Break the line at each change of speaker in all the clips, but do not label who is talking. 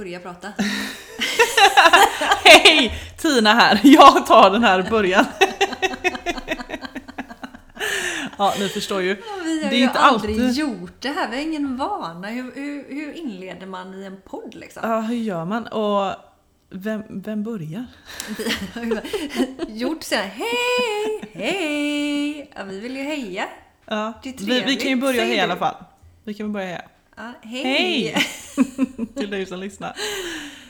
Börja prata?
Hej! Tina här. Jag tar den här början. Ja, ni förstår ju.
Vi har
Det är
ju
inte
aldrig
alltid-
gjort det här, vi har ingen vana. Hur, hur, hur inleder man i en podd liksom?
Ja, hur gör man? Och vem, vem börjar?
Gjort så här, hej, hej! Ja, vi vill ju heja.
Ja, vi, vi kan ju börja här i alla fall. Vi kan börja här.
Ja, hej!
Hej! Till dig som lyssnar.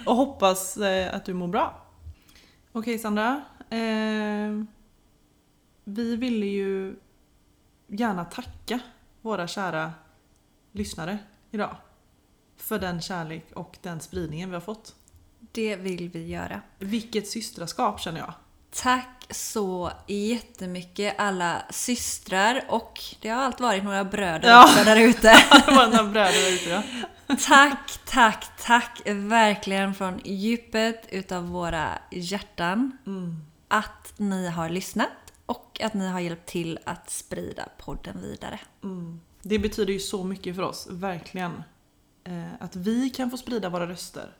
Och hoppas eh, att du mår bra. Okej Sandra. Eh, vi ville ju gärna tacka våra kära lyssnare idag. För den kärlek och den spridningen vi har fått.
Det vill vi göra.
Vilket systraskap känner jag.
Tack så jättemycket alla systrar och det har allt varit några bröder
Ja.
också där ute.
Det var några bröder där ute ja.
Tack, tack, tack verkligen från djupet utav våra hjärtan att ni har lyssnat och att ni har hjälpt till att sprida podden vidare.
Det betyder ju så mycket för oss, verkligen. Eh, att vi kan få sprida våra röster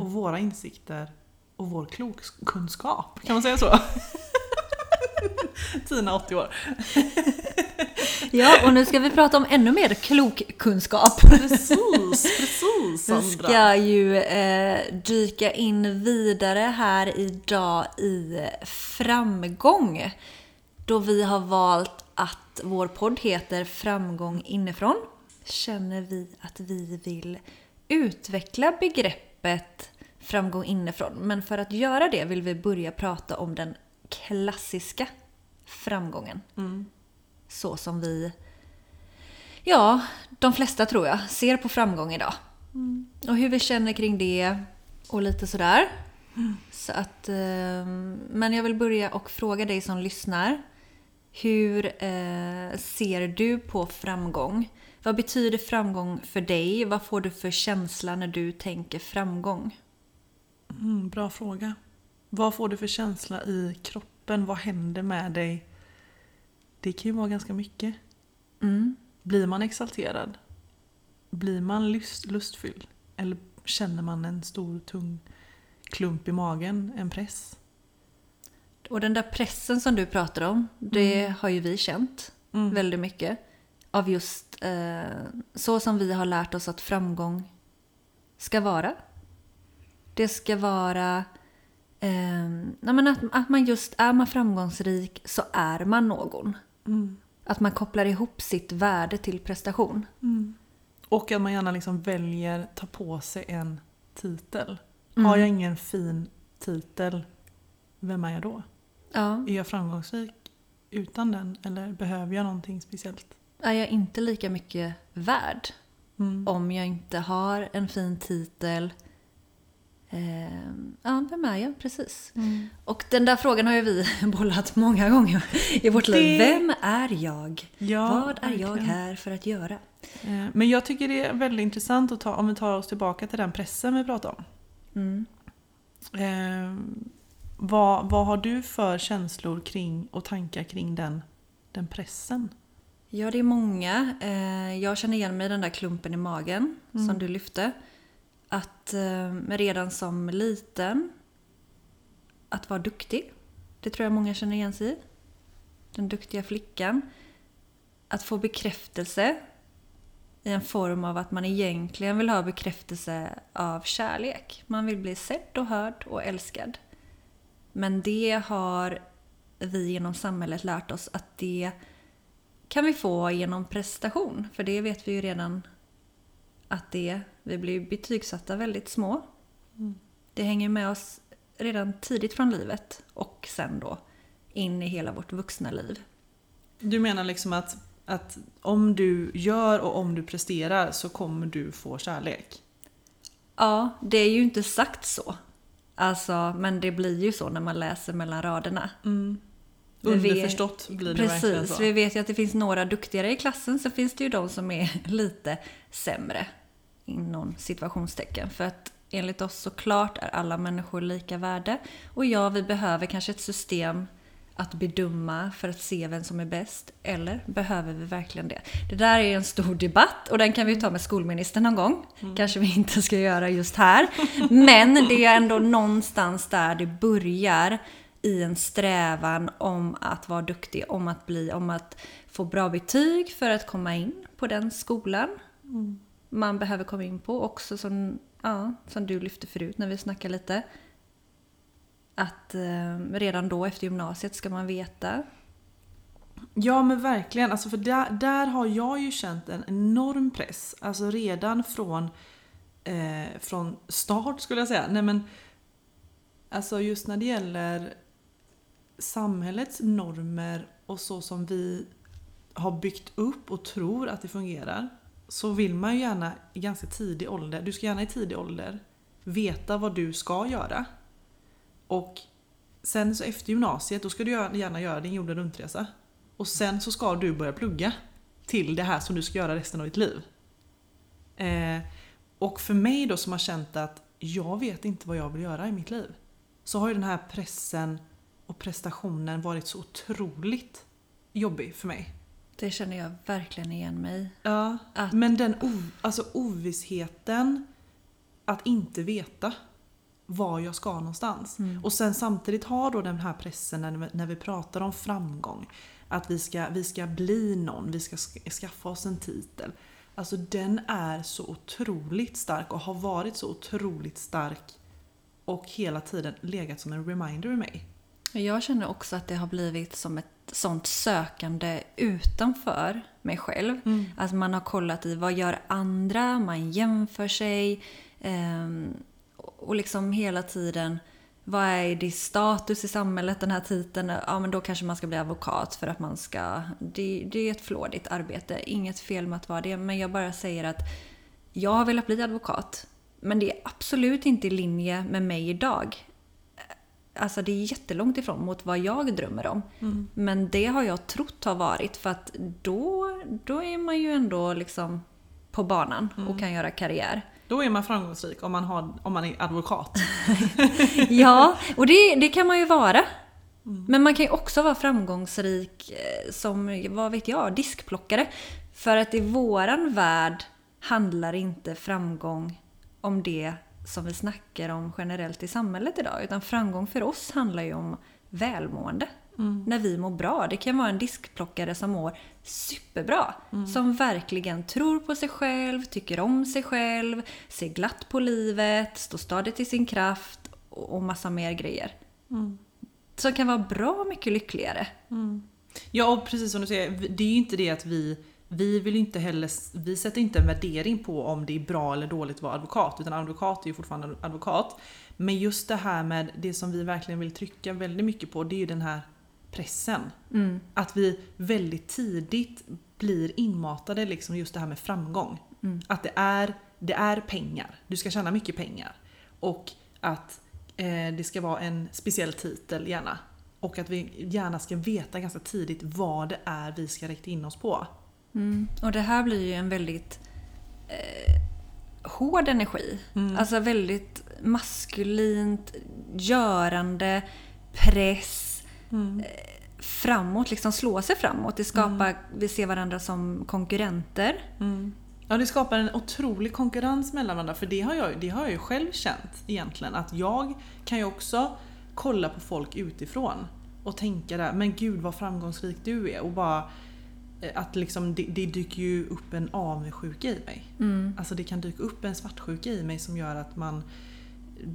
och våra insikter och vår klokkunskap. Kan man säga så? Tina 80 år.
Ja, och nu ska vi prata om ännu mer klokkunskap.
Precis, precis
Vi
Sandra.
ska ju eh, dyka in vidare här idag i framgång. Då vi har valt att vår podd heter Framgång inifrån. Känner vi att vi vill utveckla begreppet framgång inifrån. Men för att göra det vill vi börja prata om den klassiska framgången. Så som vi Ja, de flesta tror jag ser på framgång idag. Och hur vi känner kring det och lite sådär. Så att, eh, men jag vill börja och fråga dig som lyssnar. Hur eh, ser du på framgång? Vad betyder framgång för dig? Vad får du för känsla när du tänker framgång?
Mm, bra fråga. Vad får du för känsla i kroppen? Vad händer med dig? Det kan ju vara ganska mycket.
Mm.
Blir man exalterad? Blir man lust, lustfylld? Eller känner man en stor tung klump i magen? En press?
Och den där pressen som du pratar om, det har ju vi känt
Mm.
väldigt mycket. Av just eh, så som vi har lärt oss att framgång ska vara. Det ska vara eh, nej att, att man just är man framgångsrik så är man någon.
Mm.
Att man kopplar ihop sitt värde till prestation.
Och att man gärna liksom väljer ta på sig en titel.
Mm.
Har jag ingen fin titel, vem är jag då?
Ja.
Är jag framgångsrik utan den? Eller behöver jag någonting speciellt?
Är jag inte lika mycket värd
Mm.
om jag inte har en fin titel? Eh, ja, vem är jag? Precis.
Mm.
Och den där frågan har ju vi bollat många gånger i vårt liv. Vem är jag?
Ja,
Vad är jag
verkligen.
här för att göra?
Eh, Men jag tycker det är väldigt intressant att ta, om vi tar oss tillbaka till den pressen vi pratade om.
Mm.
Eh, vad, vad har du för känslor kring och tankar kring den, den pressen?
Ja, det är många. Eh, Jag känner igen mig i den där klumpen i magen som du lyfte. Att eh, redan som liten, att vara duktig. Det tror jag många känner igen sig i. Den duktiga flickan. Att få bekräftelse i en form av att man egentligen vill ha bekräftelse av kärlek. Man vill bli sedd och hörd och älskad. Men det har vi genom samhället lärt oss att det kan vi få genom prestation. För det vet vi ju redan att det, vi blir betygsatta väldigt små. Det hänger med oss redan tidigt från livet och sen då in i hela vårt vuxna liv.
Du menar liksom att Att om du gör och om du presterar så kommer du få kärlek.
Ja, det är ju inte sagt så. Alltså, men det blir ju så när man läser mellan raderna. Vi vet-
Underförstått blir det verkligen
Precis,
så.
vi vet ju att det finns några duktigare i klassen, så finns det ju de som är lite sämre. Inom situationstecken. För att enligt oss såklart är alla människor lika värde. Och ja, vi behöver kanske ett system att bedöma för att se vem som är bäst. Eller behöver vi verkligen det? Det där är en stor debatt och den kan vi ta med skolministern någon gång. Kanske vi inte ska göra just här. Men det är ändå någonstans där det börjar i en strävan om att vara duktig, om att bli, om att få bra betyg för att komma in på den skolan man behöver komma in på. Också som, ja, som du lyfte förut när vi snackade lite. Att eh, redan då efter gymnasiet ska man veta.
Ja men verkligen, alltså för där, där har jag ju känt en enorm press. Alltså redan från, eh, från start skulle jag säga. Nej men, alltså just när det gäller samhällets normer och så som vi har byggt upp och tror att det fungerar. Så vill man ju gärna i ganska tidig ålder, du ska gärna i tidig ålder veta vad du ska göra. Och sen så efter gymnasiet, då ska du gärna- göra din jorden runt-resa. Och sen så ska du börja plugga till det här som du ska göra resten av ditt liv. Eh, och för mig då som har känt att jag vet inte vad jag vill göra i mitt liv. Så har ju den här pressen och prestationen varit så otroligt jobbig för mig.
Det känner jag verkligen igen mig.
Ja,
Att-
men den ov- alltså ovissheten att inte veta var jag ska någonstans. Och sen samtidigt ha då den här pressen när vi, när vi pratar om framgång. Att vi ska, vi ska bli någon, vi ska sk- skaffa oss en titel. Alltså den är så otroligt stark och har varit så otroligt stark och hela tiden legat som en reminder i mig.
Jag känner också att det har blivit som ett sånt sökande utanför mig själv. Att man har kollat i vad gör andra, man jämför sig. ehm, och liksom hela tiden, vad är det status i samhället, den här titeln? Ja men då kanske man ska bli advokat för att man ska... Det, det är ett flådigt arbete, inget fel med att vara det. Men jag bara säger att jag har velat bli advokat. Men det är absolut inte i linje med mig idag. Alltså det är jättelångt ifrån mot vad jag drömmer om. Men det har jag trott har varit för att då, då är man ju ändå liksom på banan och kan göra karriär.
Då är man framgångsrik om man, har, om man är advokat.
Ja, och det, det kan man ju vara. Men man kan ju också vara framgångsrik eh, som, vad vet jag, diskplockare. För att i våran värld handlar inte framgång om det som vi snackar om generellt i samhället idag. Utan framgång för oss handlar ju om välmående. När vi mår bra. Det kan vara en diskplockare som mår superbra. Som verkligen tror på sig själv, tycker om sig själv, ser glatt på livet, står stadigt i sin kraft och massa mer grejer. Som kan vara bra mycket lyckligare.
Ja, och precis som du säger, det är ju inte det att vi vi vill inte heller, vi sätter inte en värdering på om det är bra eller dåligt att vara advokat, utan advokat är ju fortfarande advokat. Men just det här med det som vi verkligen vill trycka väldigt mycket på, det är ju den här pressen. Att vi väldigt tidigt blir inmatade liksom just det här med framgång. Att det är, det är pengar, du ska tjäna mycket pengar. Och att eh, det ska vara en speciell titel gärna. Och att vi gärna ska veta ganska tidigt vad det är vi ska rikta in oss på.
Mm. Och det här blir ju en väldigt eh, hård energi. Alltså väldigt maskulint, görande, press. Eh, framåt, liksom slå sig framåt. Det skapar, vi ser varandra som konkurrenter.
Ja, det skapar en otrolig konkurrens mellan varandra. För det har, jag, det har jag ju själv känt egentligen. Att jag kan ju också kolla på folk utifrån och tänka där, men gud vad framgångsrik du är. Och bara att liksom, det, det dyker ju upp en avundsjuka i mig. Alltså det kan dyka upp en svartsjuka i mig som gör att man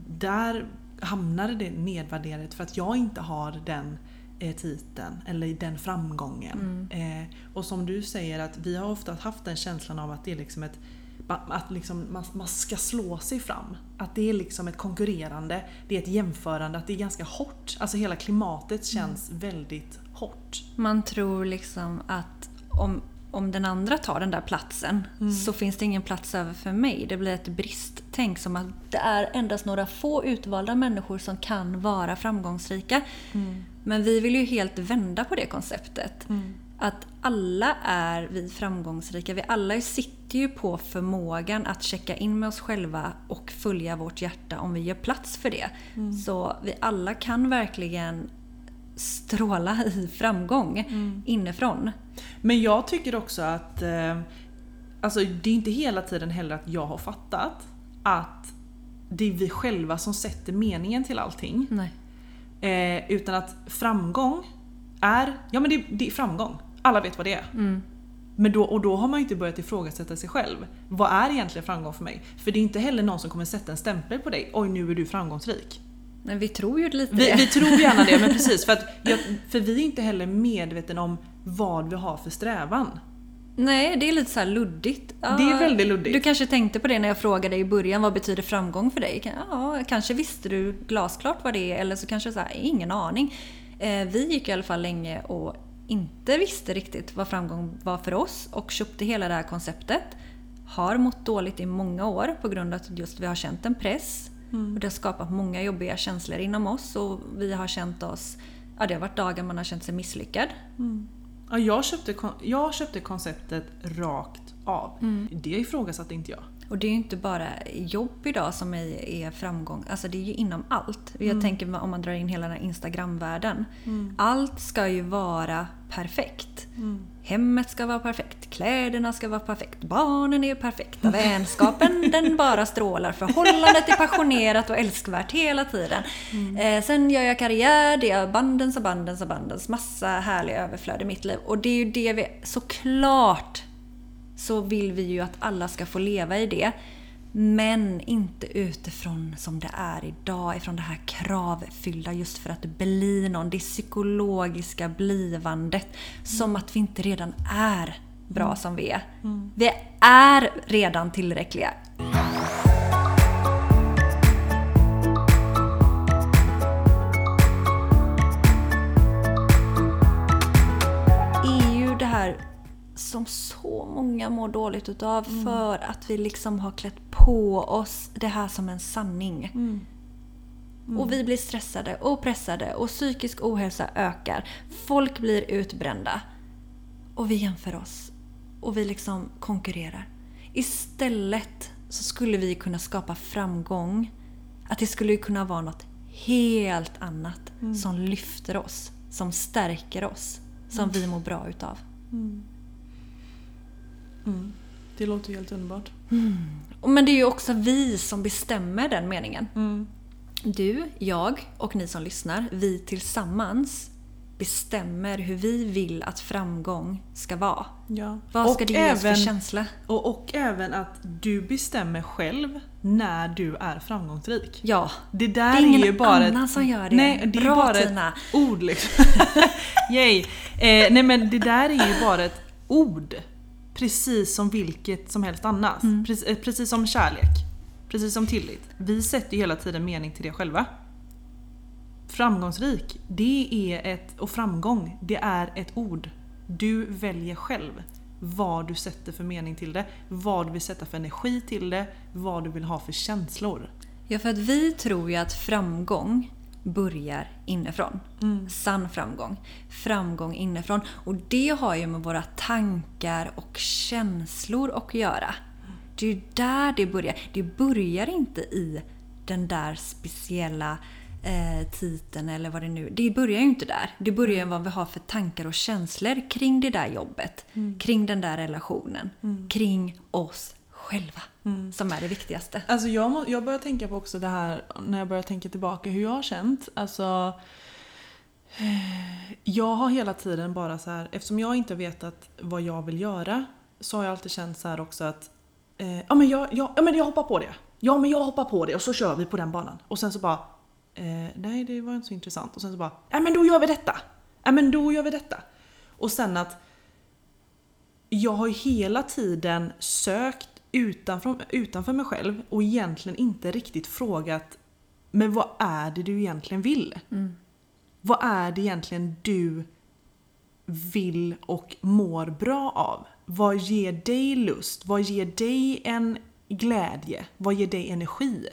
där hamnar det nedvärderat för att jag inte har den eh, titeln eller den framgången. Eh, och som du säger att vi har ofta haft den känslan av att det är liksom ett att liksom man, man ska slå sig fram. Att det är liksom ett konkurrerande, det är ett jämförande, att det är ganska hårt. Alltså hela klimatet känns väldigt hårt.
Man tror liksom att om om den andra tar den där platsen så finns det ingen plats över för mig. Det blir ett bristtänk som att det är endast några få utvalda människor som kan vara framgångsrika. Men vi vill ju helt vända på det konceptet. Att alla är vi framgångsrika. Vi alla sitter ju på förmågan att checka in med oss själva och följa vårt hjärta om vi gör plats för det. Så vi alla kan verkligen stråla i framgång inifrån.
Men jag tycker också att eh, alltså det är inte hela tiden heller att jag har fattat att det är vi själva som sätter meningen till allting.
Nej.
Eh, utan att framgång är, ja men det, det är framgång. Alla vet vad det är.
Mm.
Men då, och då har man ju inte börjat ifrågasätta sig själv. Vad är egentligen framgång för mig? För det är inte heller någon som kommer sätta en stämpel på dig. Oj, nu är du framgångsrik.
Men vi tror ju lite
Vi,
det.
vi tror gärna det, men precis. För, att, för vi är inte heller medvetna om vad vi har för strävan.
Nej, det är lite så här luddigt. Ja,
Det är väldigt luddigt.
Du kanske tänkte på det när jag frågade dig i början, vad betyder framgång för dig? Ja, kanske visste du glasklart vad det är, eller så kanske så här, ingen aning. Eh, vi gick i alla fall länge och inte visste riktigt vad framgång var för oss och köpte hela det här konceptet. Har mått dåligt i många år på grund av att just vi har känt en press. Och det har skapat många jobbiga känslor inom oss och vi har känt oss... Ja, det har varit dagar man har känt sig misslyckad.
Ja, jag, köpte, jag köpte konceptet rakt av.
Mm.
Det ifrågasatte inte jag.
Och det är ju inte bara jobb idag som är, är framgång. Alltså det är ju inom allt. Jag tänker om man drar in hela den här Instagram-världen. Allt ska ju vara perfekt. Hemmet ska vara perfekt, kläderna ska vara perfekt, barnen är perfekta, vänskapen den bara strålar, förhållandet är passionerat och älskvärt hela tiden. Eh, sen gör jag karriär, det är bandens och bandens och bandens, massa härlig överflöd i mitt liv. Och det är ju det vi såklart så vill vi ju att alla ska få leva i det. Men inte utifrån som det är idag, ifrån det här kravfyllda just för att bli någon. Det psykologiska blivandet. Som att vi inte redan är bra som vi är. Vi är redan tillräckliga. Som så många mår dåligt utav för att vi liksom har klätt på oss det här som en sanning. Och vi blir stressade och pressade och psykisk ohälsa ökar. Folk blir utbrända. Och vi jämför oss. Och vi liksom konkurrerar. Istället så skulle vi kunna skapa framgång. Att det skulle kunna vara något helt annat som lyfter oss. Som stärker oss. Som vi mår bra utav.
Det låter helt underbart.
Och Men det är ju också vi som bestämmer den meningen.
Mm.
Du, jag och ni som lyssnar, vi tillsammans bestämmer hur vi vill att framgång ska vara.
Ja.
Vad ska
Och
det ge oss för
även-
känsla?
Och, och även att du bestämmer själv när du är framgångsrik.
Ja,
Det där
Det är ingen
ju bara
annan som gör det.
Nej, det är
Bra,
bara
Tina.
ett ord liksom. Yay. Eh, nej men det där är ju bara ett ord. Precis som vilket som helst annat.
Mm.
Precis, eh, precis som kärlek. Precis som tillit. Vi sätter ju hela tiden mening till det själva. Framgångsrik, det är ett, och framgång, det är ett ord. Du väljer själv vad du sätter för mening till det, vad du vill sätta för energi till det, vad du vill ha för känslor.
Ja, för att vi tror ju att framgång börjar inifrån.
Mm.
Sann framgång. Framgång inifrån. Och det har ju med våra tankar och känslor att göra. Det är ju där det börjar. Det börjar inte i den där speciella eh, titeln eller vad det nu Det börjar ju inte där. Det börjar ju vad vi har för tankar och känslor kring det där jobbet. Kring den där relationen. Kring oss själva. Som är det viktigaste.
Alltså jag, må, jag börjar tänka på också det här när jag börjar tänka tillbaka hur jag har känt. Alltså, eh, jag har hela tiden bara så här, eftersom jag inte vetat vad jag vill göra så har jag alltid känt så här också att eh, ja, men jag, jag, ja men jag hoppar på det. Ja men jag hoppar på det och så kör vi på den banan. Och sen så bara eh, nej det var inte så intressant. Och sen så bara ja men då gör vi detta. Ja men då gör vi detta. Och sen att jag har ju hela tiden sökt utanför, utanför mig själv och egentligen inte riktigt frågat men vad är det du egentligen vill? Vad är det egentligen du vill och mår bra av? Vad ger dig lust? Vad ger dig en glädje? Vad ger dig energi?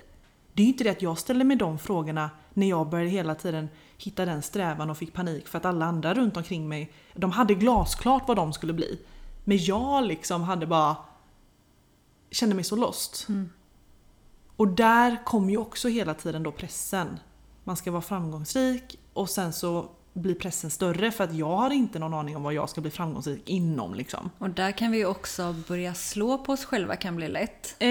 Det är ju inte det att jag ställer mig de frågorna när jag började hela tiden hitta den strävan och fick panik för att alla andra runt omkring mig, de hade glasklart vad de skulle bli. Men jag liksom hade bara kände mig så lost. Och där kom ju också hela tiden då pressen. Man ska vara framgångsrik och sen så blir pressen större för att jag har inte någon aning om vad jag ska bli framgångsrik inom liksom.
Och där kan vi ju också börja slå på oss själva kan bli lätt.
Eh,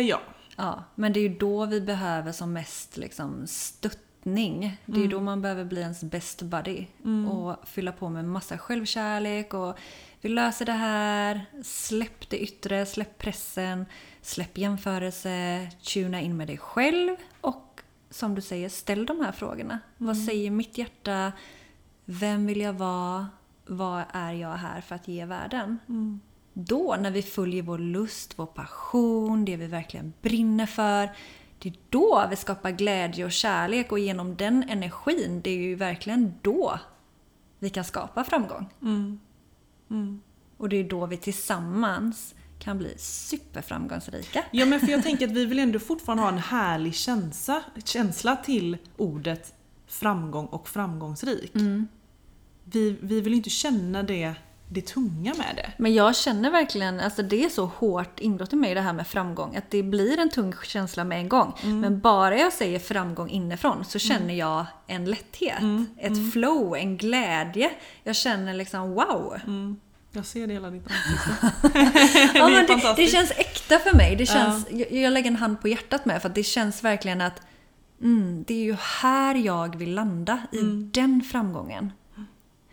ja.
Ja, men det är ju då vi behöver som mest liksom stöttning. Det är ju då man behöver bli ens best buddy. Och fylla på med massa självkärlek och vi löser det här. Släpp det yttre, släpp pressen, släpp jämförelse, tuna in med dig själv och som du säger, ställ de här frågorna. Vad säger mitt hjärta? Vem vill jag vara? Vad är jag här för att ge världen? Då, när vi följer vår lust, vår passion, det vi verkligen brinner för. Det är då vi skapar glädje och kärlek och genom den energin, det är ju verkligen då vi kan skapa framgång. Och det är då vi tillsammans kan bli superframgångsrika.
Ja men för jag tänker att vi vill ändå fortfarande ha en härlig känsla, känsla till ordet framgång och framgångsrik. Vi, vi vill inte känna det, det tunga med det.
Men jag känner verkligen, alltså det är så hårt inbrott i mig det här med framgång, att det blir en tung känsla med en gång. Men bara jag säger framgång inifrån så känner jag en lätthet, ett flow, en glädje. Jag känner liksom wow!
Jag ser det hela ditt ansikte.
Ja,
det
det, känns äkta för mig. Det känns, jag, jag lägger en hand på hjärtat med för att det känns verkligen att mm, det är ju här jag vill landa, i den framgången.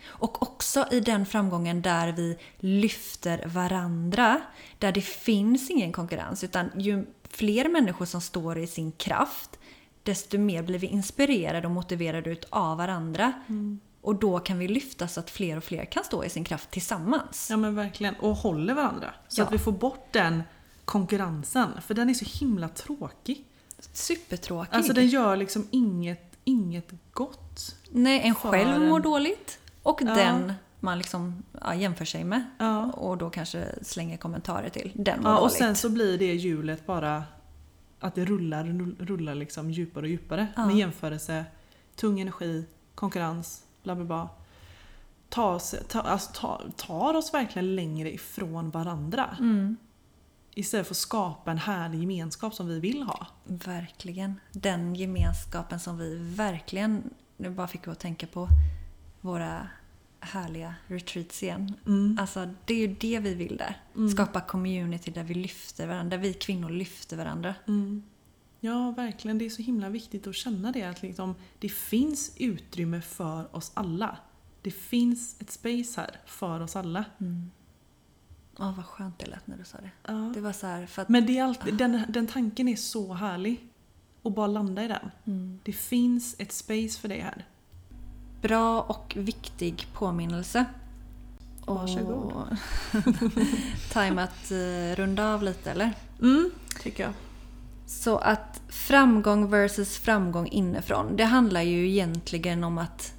Och också i den framgången där vi lyfter varandra. Där det finns ingen konkurrens. Utan ju fler människor som står i sin kraft, desto mer blir vi inspirerade och motiverade av varandra. Och då kan vi lyfta så att fler och fler kan stå i sin kraft tillsammans.
Ja men verkligen. Och håller varandra. Så
Ja.
att vi får bort den konkurrensen. För den är så himla tråkig.
Supertråkig.
Alltså den gör liksom inget, inget gott.
Nej, en själv
en-
mår dåligt och
Ja.
den man liksom ja, jämför sig med.
Ja.
Och då kanske slänger kommentarer till. Den mår
Ja, och
dåligt.
sen så blir det hjulet bara att det rullar, rull- rullar liksom djupare och djupare.
Ja.
Med jämförelse, tung energi, konkurrens, bla bla bla. Ta oss, ta, alltså, ta, tar oss verkligen längre ifrån varandra.
Mm,
Istället för att skapa en härlig gemenskap som vi vill ha.
verkligen. Den gemenskapen som vi verkligen, nu bara fick jag att tänka på våra härliga retreats igen.
Mm.
Alltså det är ju det vi vill där. Skapa community där vi lyfter varandra, där vi kvinnor lyfter varandra.
Mm. Ja, verkligen. Det är så himla viktigt att känna det. Att liksom, det finns utrymme för oss alla. Det finns ett space här för oss alla.
Åh vad skönt det lät när du sa det.
Ja.
Det var så här, för att
Men det är alltid, den, den tanken är så härlig. Och bara landa i den.
Mm.
Det finns ett space för det här.
Bra och viktig påminnelse.
Varsågod.
Och- Time att runda av lite eller?
Mm, tycker jag.
Så att framgång versus framgång inifrån. Det handlar ju egentligen om att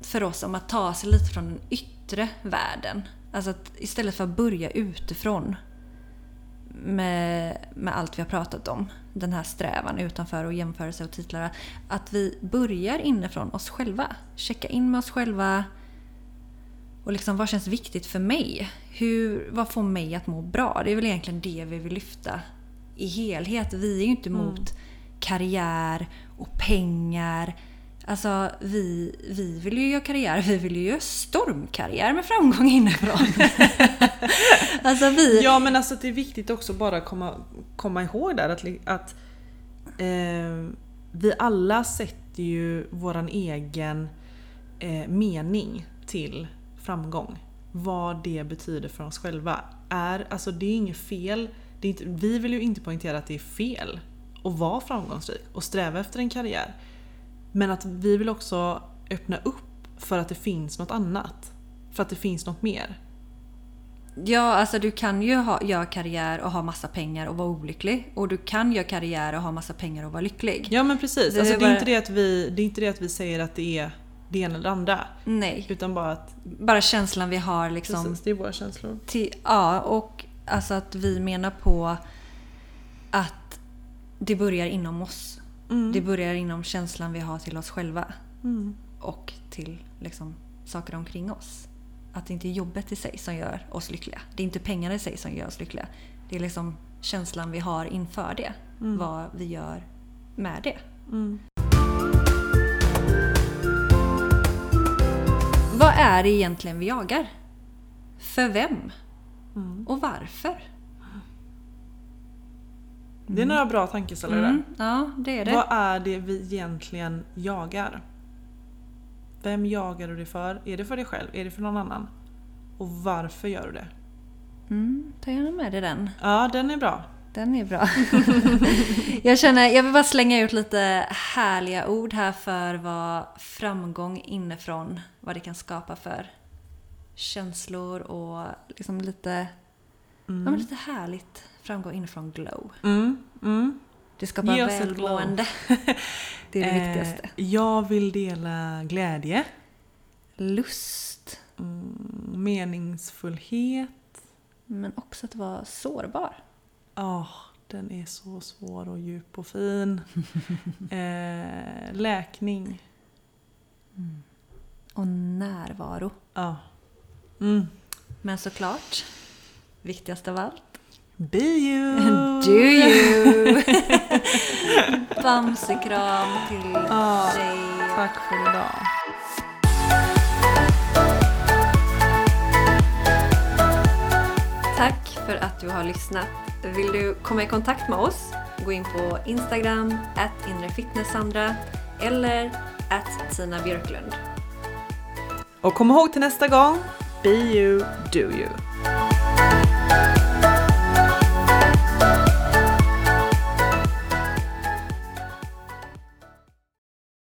för oss om att ta sig lite från den yttre världen. Alltså att istället för att börja utifrån med, med allt vi har pratat om. Den här strävan utanför och jämförelse och titlar. Att vi börjar inifrån oss själva. Checka in med oss själva. Och liksom vad känns viktigt för mig? Hur, vad får mig att må bra? Det är väl egentligen det vi vill lyfta i helhet. Vi är ju inte emot karriär och pengar. Alltså vi, vi vill ju göra karriär, vi vill ju göra stormkarriär med framgång inifrån. alltså vi...
Ja men alltså det är viktigt också bara komma, komma ihåg där att, att eh, vi alla sätter ju våran egen eh, mening till framgång. Vad det betyder för oss själva. Är, alltså det är inget fel. Det är inte, vi vill ju inte poängtera att det är fel att vara framgångsrik och sträva efter en karriär. Men att vi vill också öppna upp för att det finns något annat. För att det finns något mer.
Ja, alltså du kan ju ha, göra karriär och ha massa pengar och vara olycklig. Och du kan göra karriär och ha massa pengar och vara lycklig.
Ja men precis.
Det
alltså, det, är
bara-
inte det, att vi, det är inte det att vi säger att det är det ena eller det andra.
Nej,
Utan bara att
bara känslan vi har liksom.
precis, det är våra känslor.
Till, ja, och alltså att vi menar på att det börjar inom oss.
Mm.
Det börjar inom känslan vi har till oss själva
Mm.
och till liksom, saker omkring oss. Att det inte är jobbet i sig som gör oss lyckliga. Det är inte pengarna i sig som gör oss lyckliga. Det är liksom känslan vi har inför det.
Mm.
Vad vi gör med det.
Mm.
Vad är det egentligen vi jagar? För vem?
Mm.
Och varför?
Det är några bra tankeställare.
Mm, ja, det är det.
Vad är det vi egentligen jagar? Vem jagar du det för? Är det för dig själv? Är det för någon annan? Och varför gör du det?
Mm, ta gärna med dig den.
Ja, den är bra.
Den är bra. jag känner, jag vill bara slänga ut lite härliga ord här för vad framgång inifrån, vad det kan skapa för känslor och liksom lite, ja, men lite härligt framgång inifrån glow.
Mm, mm.
Det skapar
Ge
välmående. Det är det viktigaste.
Eh, jag vill dela glädje,
Lust,
mm, meningsfullhet.
men också att vara sårbar.
Ja, den är så svår och djup och fin. eh, läkning.
Och närvaro.
Ja. Mm.
Men såklart, viktigast av allt,
Be you!
Do you! Bamsekram till
Ja,
dig.
tack för idag.
Tack för att du har lyssnat. Vill du komma i kontakt med oss? Gå in på Instagram, at inrefitnesssandra eller at Tina Björklund.
Och kom ihåg till nästa gång, be you, do you.